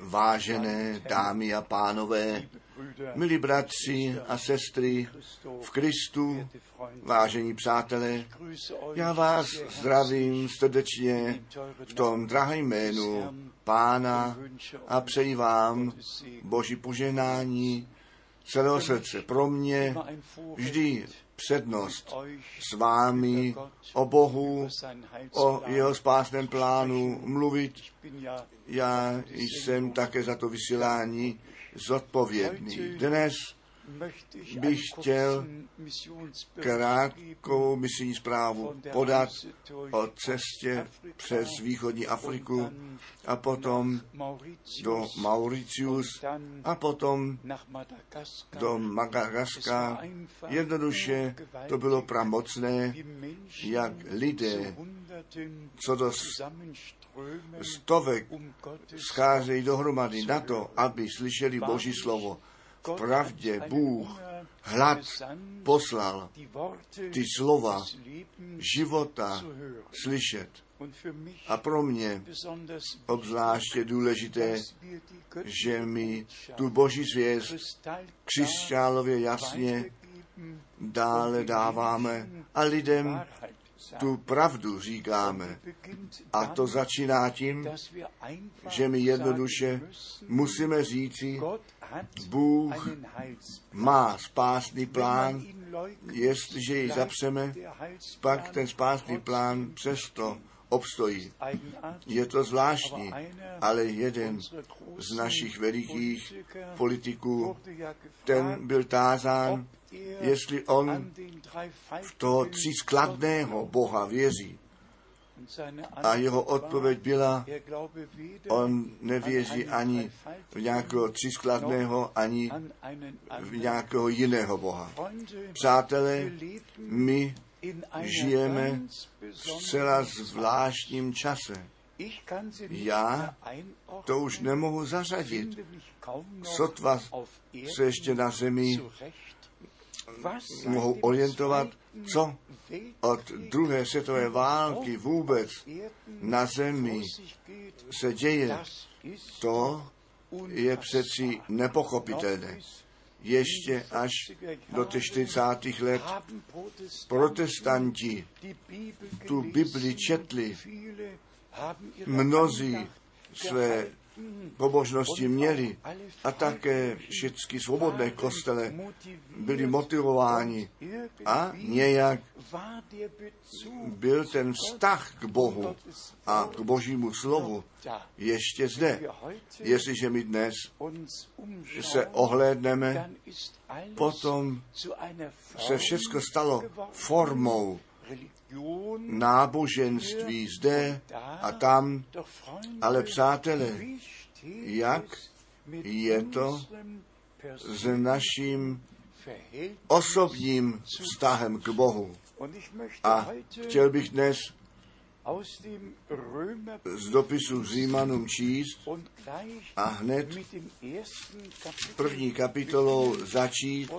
Vážené dámy a pánové, milí bratři a sestry v Kristu, vážení přátelé, já vás zdravím srdečně v tom drahém jménu Pána a přeji vám Boží poženání celého srdce. Pro mě vždy přednost s vámi o Bohu, o jeho spásném plánu mluvit. Já jsem také za to vysílání zodpovědný. Dnes bych chtěl krátkou misijní zprávu podat o cestě přes východní Afriku a potom do Mauritius a potom do Madagaska. Jednoduše to bylo pramocné, jak lidé, co do stovek scházejí dohromady na to, aby slyšeli Boží slovo. V pravdě Bůh hlad poslal ty slova života slyšet. A pro mě obzvláště důležité, že mi tu boží zvěst křišťálově jasně dále dáváme a lidem tu pravdu říkáme. A to začíná tím, že my jednoduše musíme říci, Bůh má spásný plán, jestliže ji zapřeme, pak ten spásný plán přesto obstojí. Je to zvláštní, ale jeden z našich velikých politiků, ten byl tázán, jestli on v toho třískladného Boha věří. A jeho odpověď byla, on nevěří ani v nějakého třískladného, ani v nějakého jiného Boha. Přátelé, my žijeme v zcela zvláštním čase. Já to už nemohu zařadit. Sotva se ještě na zemi mohou orientovat, co od druhé světové války vůbec na zemi se děje. To je přeci nepochopitelné. Ještě až do těch 40. let protestanti tu Bibli četli, mnozí své pobožnosti měli a také všechny svobodné kostele byli motivováni a nějak byl ten vztah k Bohu a k Božímu slovu ještě zde. Jestliže my dnes se ohlédneme, potom se všechno stalo formou náboženství zde a tam, ale přátelé, jak je to s naším osobním vztahem k Bohu. A chtěl bych dnes z dopisu Římanům číst a hned první kapitolou začít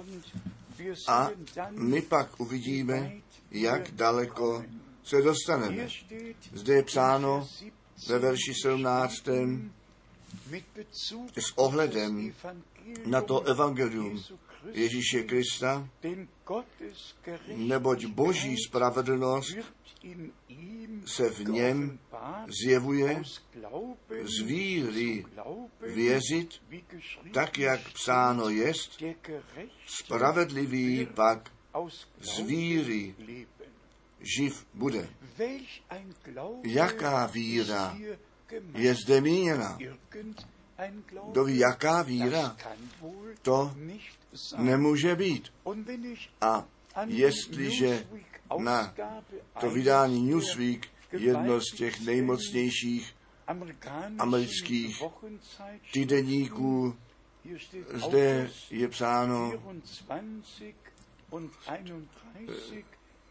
a my pak uvidíme, jak daleko se dostaneme. Zde je psáno ve verši 17. s ohledem na to evangelium Ježíše Krista, neboť boží spravedlnost se v něm zjevuje z víry věřit, tak jak psáno jest, spravedlivý pak z víry živ bude. Jaká víra je zde míněna? Kdo ví, jaká víra? To nemůže být. A jestliže na to vydání Newsweek, jedno z těch nejmocnějších amerických týdeníků, zde je psáno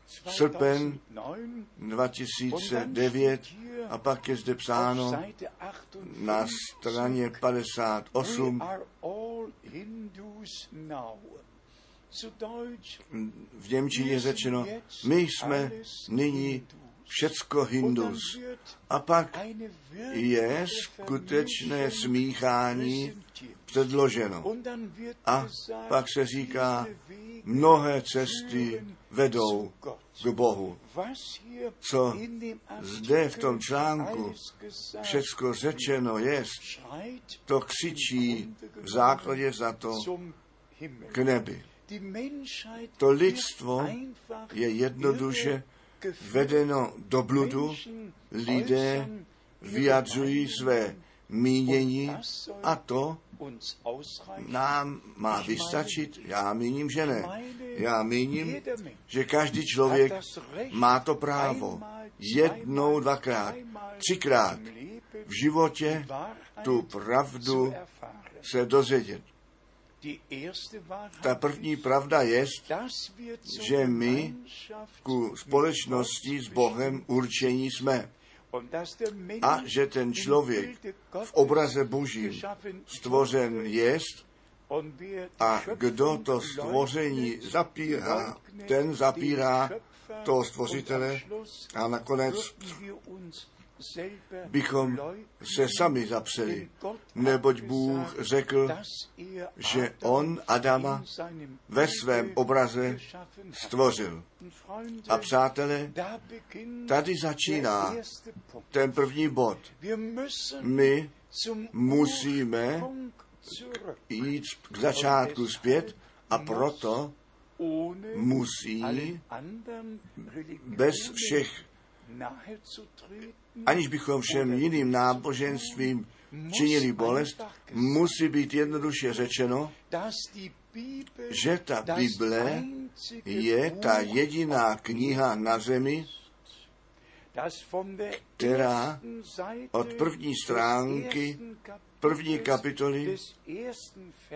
srpen 2009 a pak je zde psáno na straně 58 v Němčině je řečeno, my jsme nyní všecko Hindus. A pak je skutečné smíchání předloženo. A pak se říká, mnohé cesty vedou k Bohu. Co zde v tom článku všecko řečeno je, to křičí v základě za to k nebi. To lidstvo je jednoduše vedeno do bludu, lidé vyjadřují své mínění a to nám má vystačit? Já míním, že ne. Já míním, že každý člověk má to právo jednou, dvakrát, třikrát v životě tu pravdu se dozvědět. Ta první pravda je, že my ku společnosti s Bohem určení jsme. A že ten člověk v obraze Božím stvořen jest a kdo to stvoření zapírá, ten zapírá toho stvořitele a nakonec bychom se sami zapsali, neboť Bůh řekl, že On Adama ve svém obraze stvořil. A přátelé, tady začíná ten první bod. My musíme jít k začátku zpět a proto musí bez všech aniž bychom všem jiným náboženstvím činili bolest, musí být jednoduše řečeno, že ta Bible je ta jediná kniha na zemi, která od první stránky první kapitoly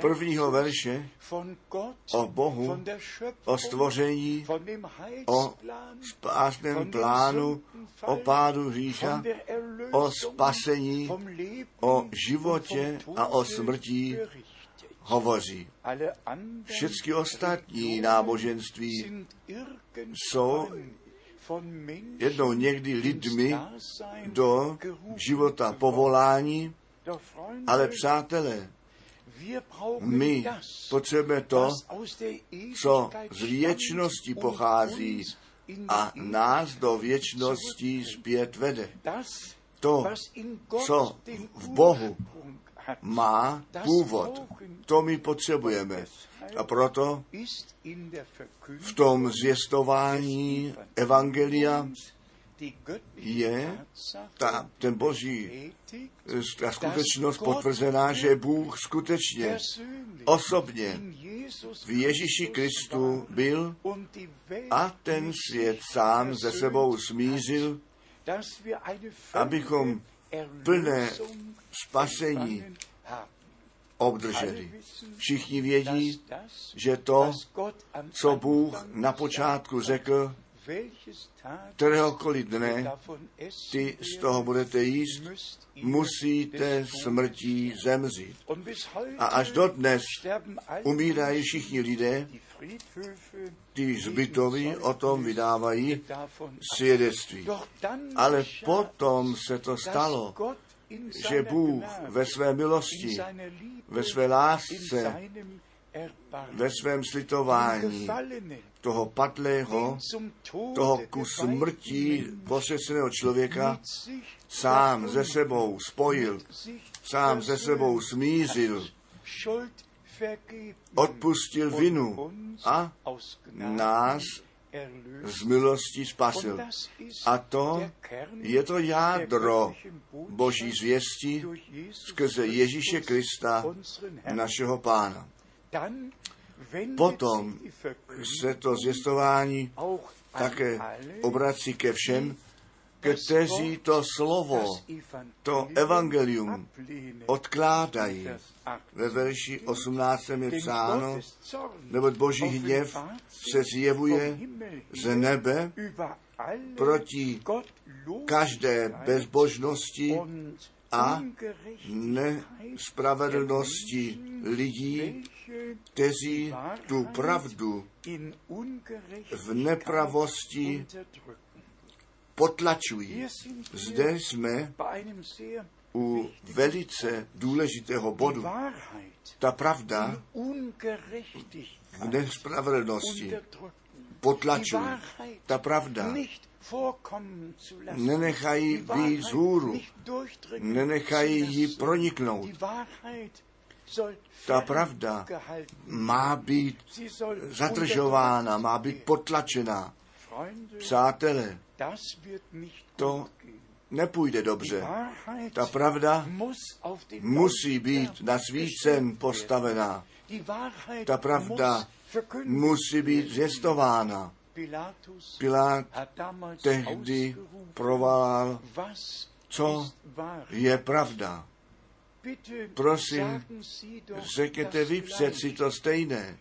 prvního verše o Bohu, o stvoření, o spásném plánu, o pádu hřícha, o spasení, o životě a o smrti hovoří. Všechny ostatní náboženství jsou jednou někdy lidmi do života povolání, ale přátelé, my potřebujeme to, co z věčnosti pochází a nás do věčnosti zpět vede. To, co v Bohu má původ, to my potřebujeme. A proto v tom zvěstování Evangelia je ta, ten boží ta skutečnost potvrzená, že Bůh skutečně osobně v Ježíši Kristu byl a ten svět sám ze sebou smířil, abychom plné spasení obdrželi. Všichni vědí, že to, co Bůh na počátku řekl, kteréhokoliv dne ty z toho budete jíst, musíte smrtí zemřít. A až do dnes umírají všichni lidé, ty zbytoví o tom vydávají svědectví. Ale potom se to stalo, že Bůh ve své milosti, ve své lásce, ve svém slitování toho padlého, toho ku smrti posvěceného člověka sám ze sebou spojil, sám ze sebou smířil, odpustil vinu a nás z milosti spasil. A to je to jádro Boží zvěsti skrze Ježíše Krista, našeho Pána. Potom se to zjistování také obrací ke všem, kteří to slovo, to evangelium odkládají. Ve verši 18 je psáno, neboť boží hněv se zjevuje z nebe proti každé bezbožnosti a nespravedlnosti lidí, kteří tu pravdu v nepravosti potlačují. Zde jsme u velice důležitého bodu. Ta pravda v nespravedlnosti potlačují. Ta pravda nenechají výjít z hůru, nenechají ji proniknout. Ta pravda má být zadržována, má být potlačená. Přátelé, to nepůjde dobře. Ta pravda musí být na svícen postavená. Ta pravda musí být zjistována. Pilát tehdy provalal, co je pravda. Prosím, řekněte vy přeci to stejné.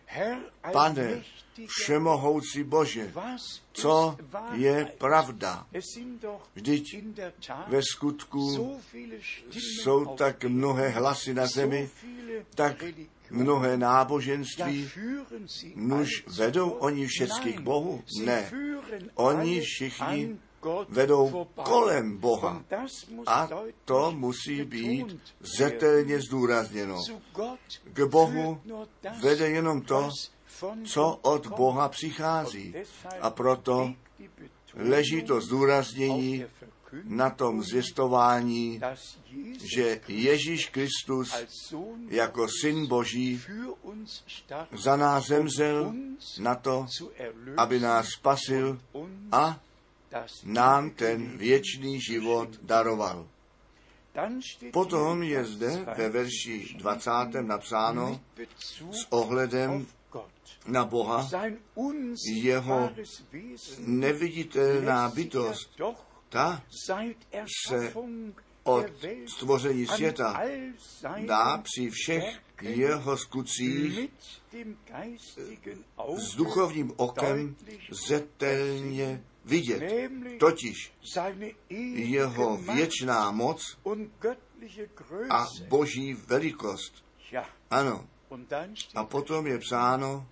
Pane, všemohoucí Bože, co je pravda. Vždyť ve skutku jsou tak mnohé hlasy na zemi, tak mnohé náboženství, nuž vedou oni všechny k Bohu? Ne. Oni všichni vedou kolem Boha. A to musí být zetelně zdůrazněno. K Bohu vede jenom to, co od Boha přichází. A proto leží to zdůraznění na tom zjistování, že Ježíš Kristus jako syn Boží za nás zemřel na to, aby nás spasil a nám ten věčný život daroval. Potom je zde ve verši 20. napsáno s ohledem na Boha, jeho neviditelná bytost, ta se od stvoření světa dá při všech jeho skutcích s duchovním okem zetelně vidět, totiž jeho věčná moc a boží velikost. Ano. A potom je psáno,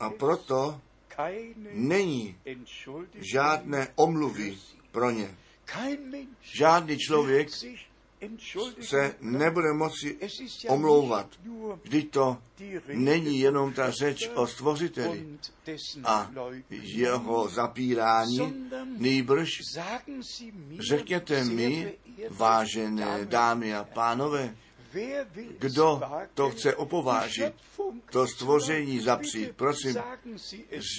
a proto není žádné omluvy pro ně. Žádný člověk se nebude moci omlouvat. Vždyť to není jenom ta řeč o stvořiteli a jeho zapírání, nýbrž řekněte mi, vážené dámy a pánové, kdo to chce opovážit, to stvoření zapřít. Prosím,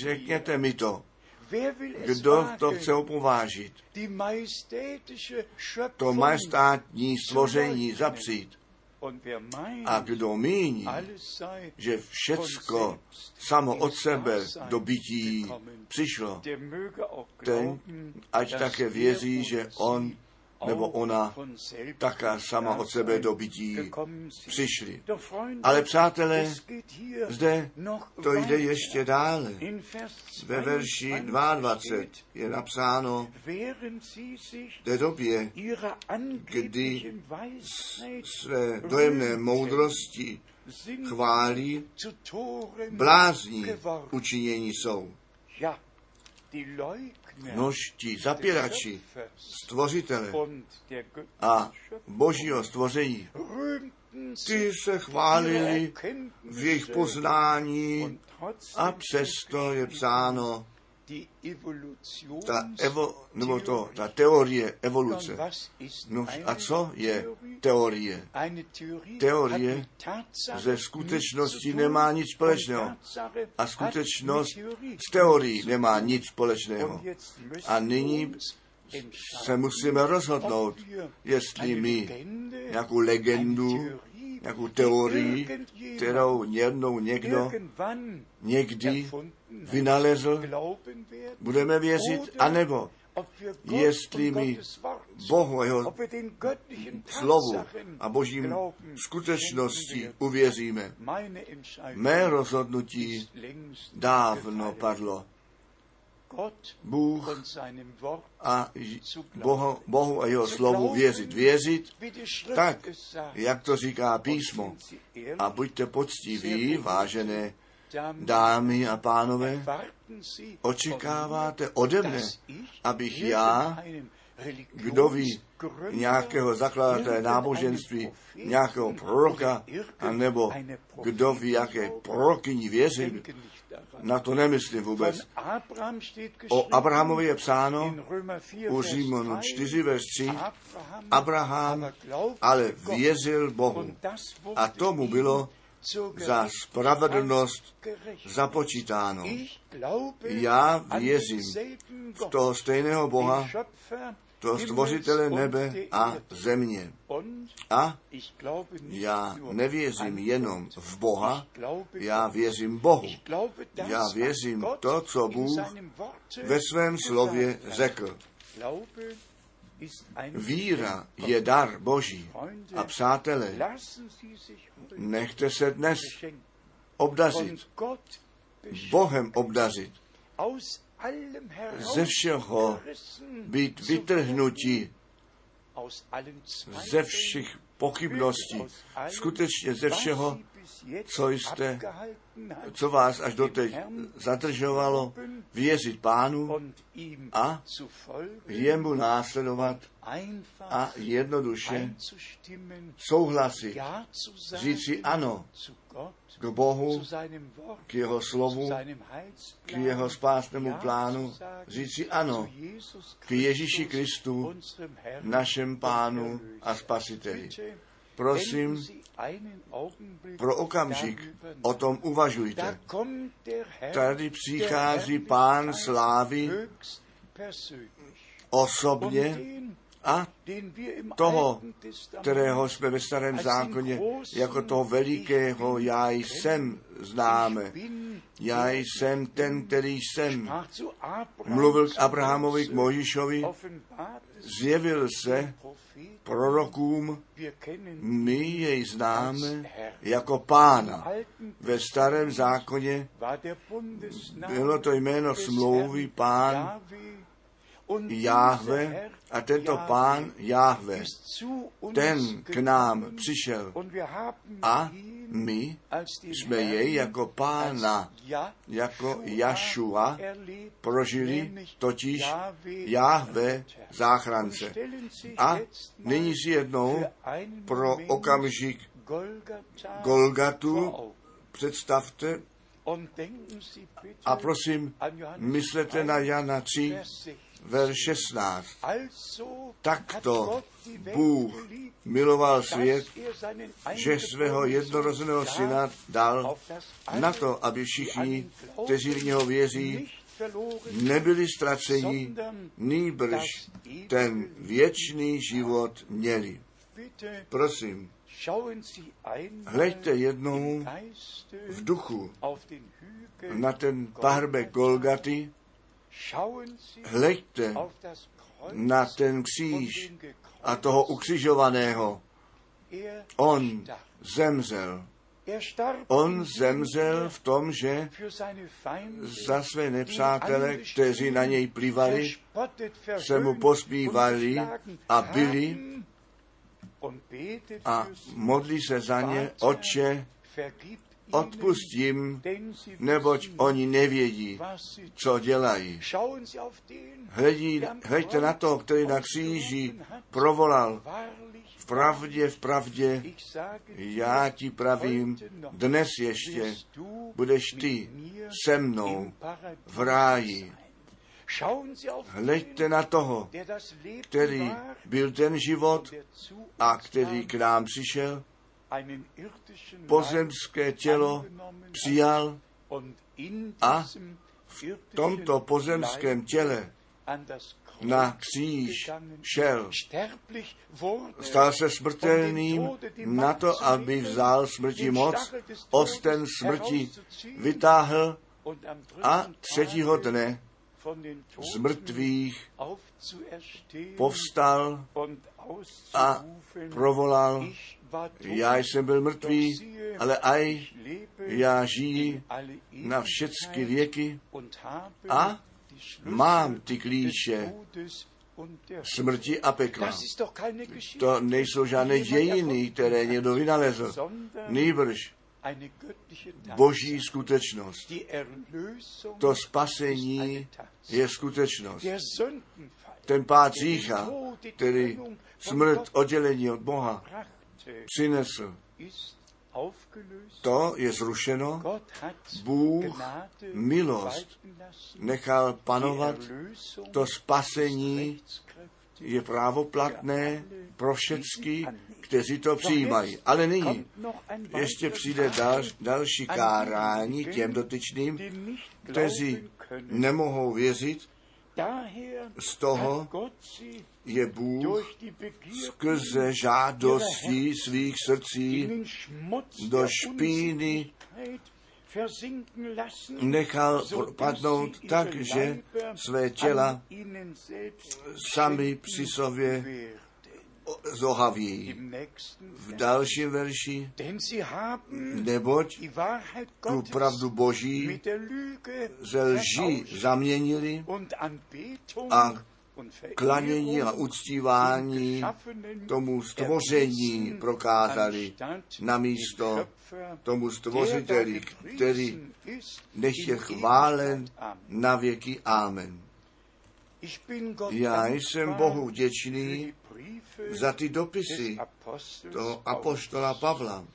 řekněte mi to. Kdo to chce opovážit? To majestátní stvoření zapřít. A kdo míní, že všecko samo od sebe do bytí přišlo, ten ať také věří, že on nebo ona taká sama od sebe do bytí přišli. Ale přátelé, zde to jde ještě dále. Ve verši 22 je napsáno, v té době, kdy své dojemné moudrosti chválí, blázní učinění jsou. Nož ti zapěrači, stvořitele a božího stvoření, ty se chválili v jejich poznání a přesto je psáno, ta, evo, nebo to, ta teorie evoluce. No a co je teorie? Teorie ze skutečnosti nemá nic společného. A skutečnost s teorií nemá nic společného. A nyní se musíme rozhodnout, jestli my nějakou legendu nějakou teorii, kterou jednou někdo někdy vynalezl, budeme věřit, anebo jestli my Bohu a jeho slovu a božím skutečnosti uvěříme. Mé rozhodnutí dávno padlo. Bůh a Bohu, Bohu a jeho slovu věřit. Věřit tak, jak to říká písmo. A buďte poctiví, vážené Dámy a pánové, očekáváte ode mne, abych já, kdo ví, nějakého zakladatele náboženství, nějakého proroka, anebo kdo ví, jaké prorokyni věřím, na to nemyslím vůbec. O Abrahamovi je psáno u Římonu 4 ve 3, Abraham ale věřil Bohu a tomu bylo za spravedlnost započítáno. Já věřím v toho stejného Boha, toho stvořitele nebe a země. A já nevěřím jenom v Boha, já věřím Bohu. Já věřím to, co Bůh ve svém slově řekl. Víra je dar Boží. A přátelé, nechte se dnes obdazit, Bohem obdazit, ze všeho být vytrhnutí, ze všech pochybností, skutečně ze všeho, co jste, co vás až doteď zadržovalo, věřit pánu a jemu následovat a jednoduše souhlasit, říci ano k Bohu, k jeho slovu, k jeho spásnému plánu, říci ano k Ježíši Kristu, našem pánu a spasiteli. Prosím, pro okamžik o tom uvažujte. Tady přichází pán slávy osobně a toho, kterého jsme ve starém zákoně jako toho velikého já jsem známe. Já jsem ten, který jsem. Mluvil k Abrahamovi, k Mojišovi, zjevil se prorokům, my jej známe jako pána. Ve starém zákoně bylo to jméno smlouvy pán Jáhve a tento pán Jáhve, ten k nám přišel a my jsme jej jako pána, jako Jašua prožili, totiž Jáhve záchrance. A nyní si jednou pro okamžik Golgatu představte a prosím, myslete na Jana 3, verš 16. Takto Bůh miloval svět, že svého jednorozeného syna dal na to, aby všichni, kteří v něho věří, nebyli ztraceni, nýbrž ten věčný život měli. Prosím, hleďte jednou v duchu na ten pahrbek Golgaty, hleďte na ten kříž a toho ukřižovaného. On zemřel. On zemřel v tom, že za své nepřátele, kteří na něj plivali, se mu pospívali a byli a modlí se za ně, Otče, odpustím, neboť oni nevědí, co dělají. Hledí, hleďte na to, který na kříži provolal. V pravdě, v pravdě, já ti pravím, dnes ještě budeš ty se mnou v ráji. Hleďte na toho, který byl ten život a který k nám přišel, pozemské tělo přijal a v tomto pozemském těle na kříž šel. Stal se smrtelným na to, aby vzal smrti moc, osten smrti vytáhl a třetího dne z mrtvých povstal a provolal, já jsem byl mrtvý, ale aj já žiji na všechny věky a mám ty klíče smrti a pekla. To nejsou žádné dějiny, které někdo vynalezl. Nýbrž boží skutečnost. To spasení je skutečnost. Ten pád řícha, který smrt oddělení od Boha přinesl, to je zrušeno. Bůh milost nechal panovat. To spasení je právoplatné pro všechny, kteří to přijímají. Ale nyní ještě přijde dal, další kárání těm dotyčným, kteří nemohou věřit. Z toho je Bůh skrze žádostí svých srdcí do špíny nechal padnout tak, že své těla sami při sobě zohaví. V dalším verši, neboť tu pravdu Boží ze lži zaměnili a klanění a uctívání tomu stvoření prokázali na místo tomu stvořiteli, který nech je chválen na věky. Amen. Já jsem Bohu vděčný za ty dopisy toho apoštola Pavla.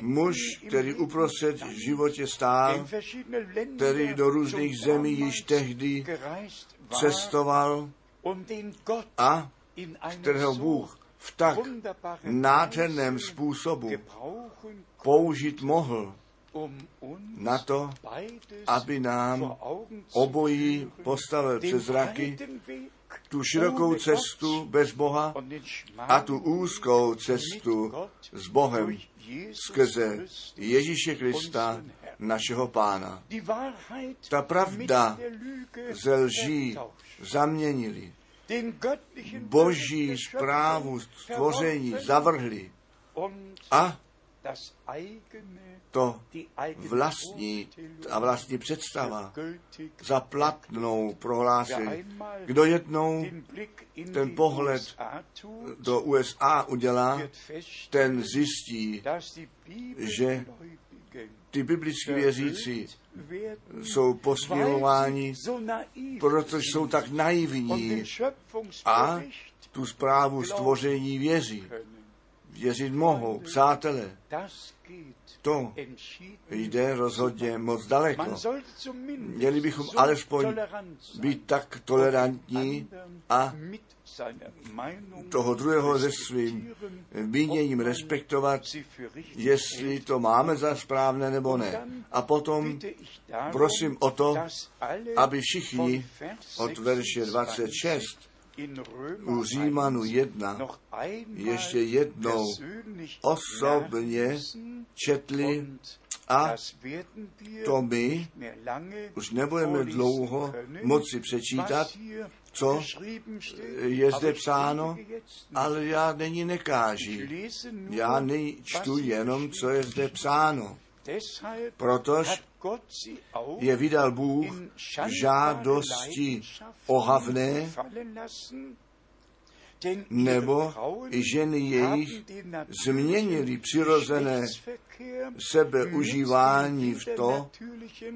Muž, který uprostřed životě stál, který do různých zemí již tehdy cestoval a kterého Bůh v tak nádherném způsobu použít mohl na to, aby nám obojí postavil přes zraky tu širokou cestu bez Boha a tu úzkou cestu s Bohem skrze Ježíše Krista, našeho pána. Ta pravda ze lží zaměnili. Boží zprávu stvoření zavrhli a to vlastní a vlastní představa za platnou prohlásili. Kdo jednou ten pohled do USA udělá, ten zjistí, že ty biblické věřící jsou posměvováni, protože jsou tak naivní a tu zprávu stvoření věří. Věřit mohou, přátelé. To jde rozhodně moc daleko. Měli bychom alespoň být tak tolerantní a toho druhého se svým míněním respektovat, jestli to máme za správné nebo ne. A potom prosím o to, aby všichni od verše 26 u Římanu 1 ještě jednou osobně četli a to my už nebudeme dlouho moci přečítat, co je zde psáno, ale já není nekáži. Já čtu jenom, co je zde psáno. Protože je vydal Bůh žádosti ohavné, nebo i ženy jejich změnili přirozené sebeužívání v to,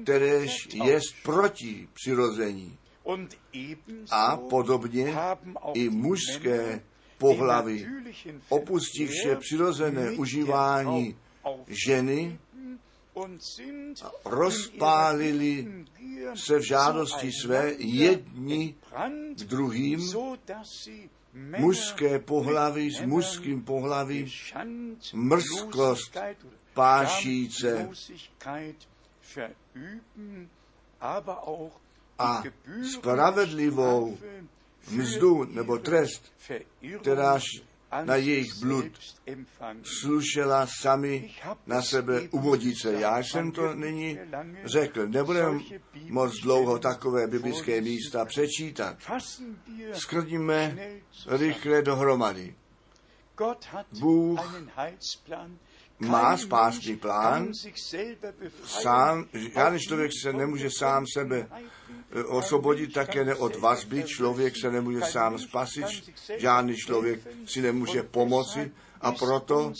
kteréž je proti přirození. A podobně i mužské pohlavy, opustivše přirozené užívání ženy, rozpálili se v žádosti své jedni k druhým, mužské pohlaví s mužským pohlavím, mrzkost pášíce. A spravedlivou mzdu nebo trest, kteráž na jejich blud slušela sami na sebe uvodice. Já jsem to nyní řekl. Nebudeme moc dlouho takové biblické místa přečítat. Skrdíme rychle dohromady. Bůh má spásný plán, sám, žádný člověk se nemůže sám sebe eh, osvobodit také ne od vazby, člověk se nemůže sám spasit, žádný člověk si nemůže pomoci. A proto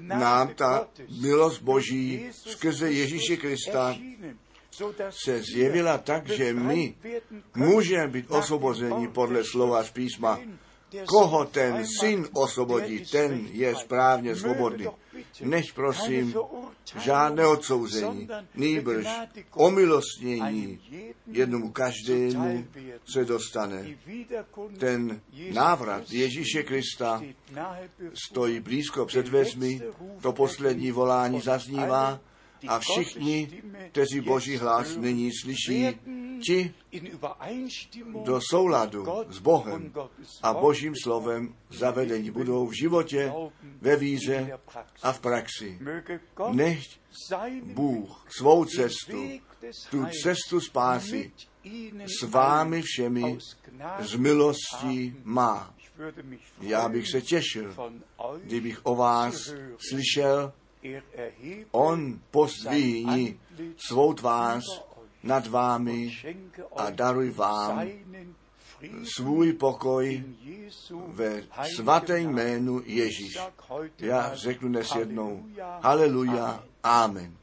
nám ta milost Boží skrze Ježíše Krista se zjevila tak, že my můžeme být osvobozeni podle slova z písma. Koho ten syn osvobodí, ten je správně svobodný. Nech prosím žádné odsouzení, nýbrž omilostnění jednomu každému se dostane. Ten návrat Ježíše Krista stojí blízko před vezmi, to poslední volání zaznívá a všichni, kteří Boží hlas nyní slyší, ti do souladu s Bohem a Božím slovem zavedení budou v životě, ve víře a v praxi. Nechť Bůh svou cestu, tu cestu spásy s vámi všemi z milostí má. Já bych se těšil, kdybych o vás slyšel, On pozdvíní svou tvář nad vámi a daruj vám svůj pokoj ve svaté jménu Ježíš. Já řeknu dnes jednou, haleluja, amen.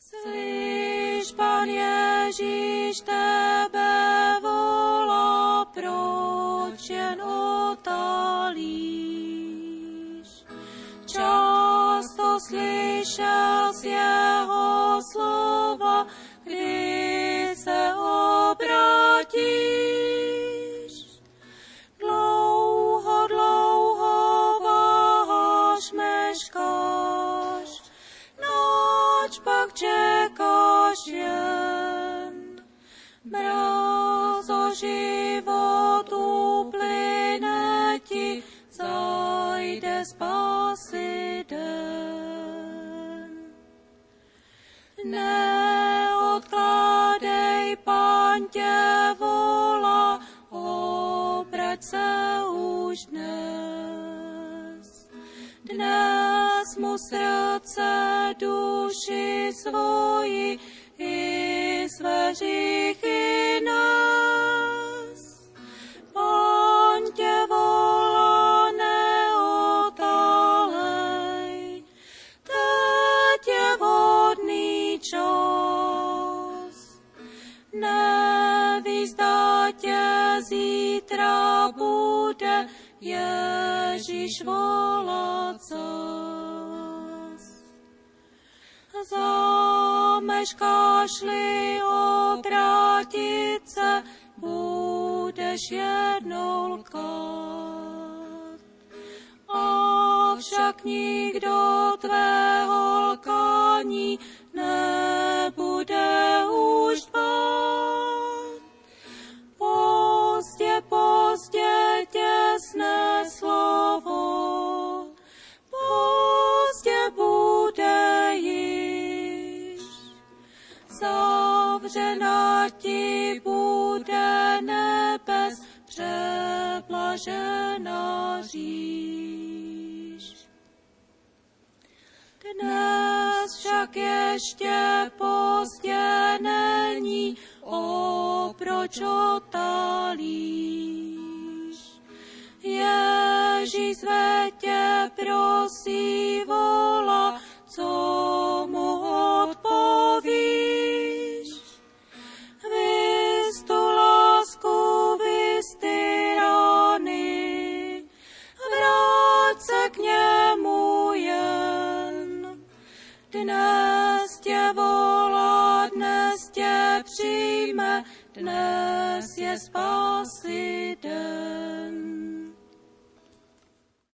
Slyš, Pan Ježíš, tebe volá, proč jen otálíš? Slyšel z srdce duši svoji i své říchy nás. Pán tě volá, neotálej, teď je vhodný čas. Neví, zda tě zítra bude Ježíš volat Zameškáš-li obrátit se, budeš jednou lkát. Avšak nikdo tvého lkání Zavřena ti bude nebes, přeblažena říš. Dnes však ještě pozdě není, o proč otálíš. Ježíš své tě prosí, volá, co mu odpovíš. Prima, yes, je spasi.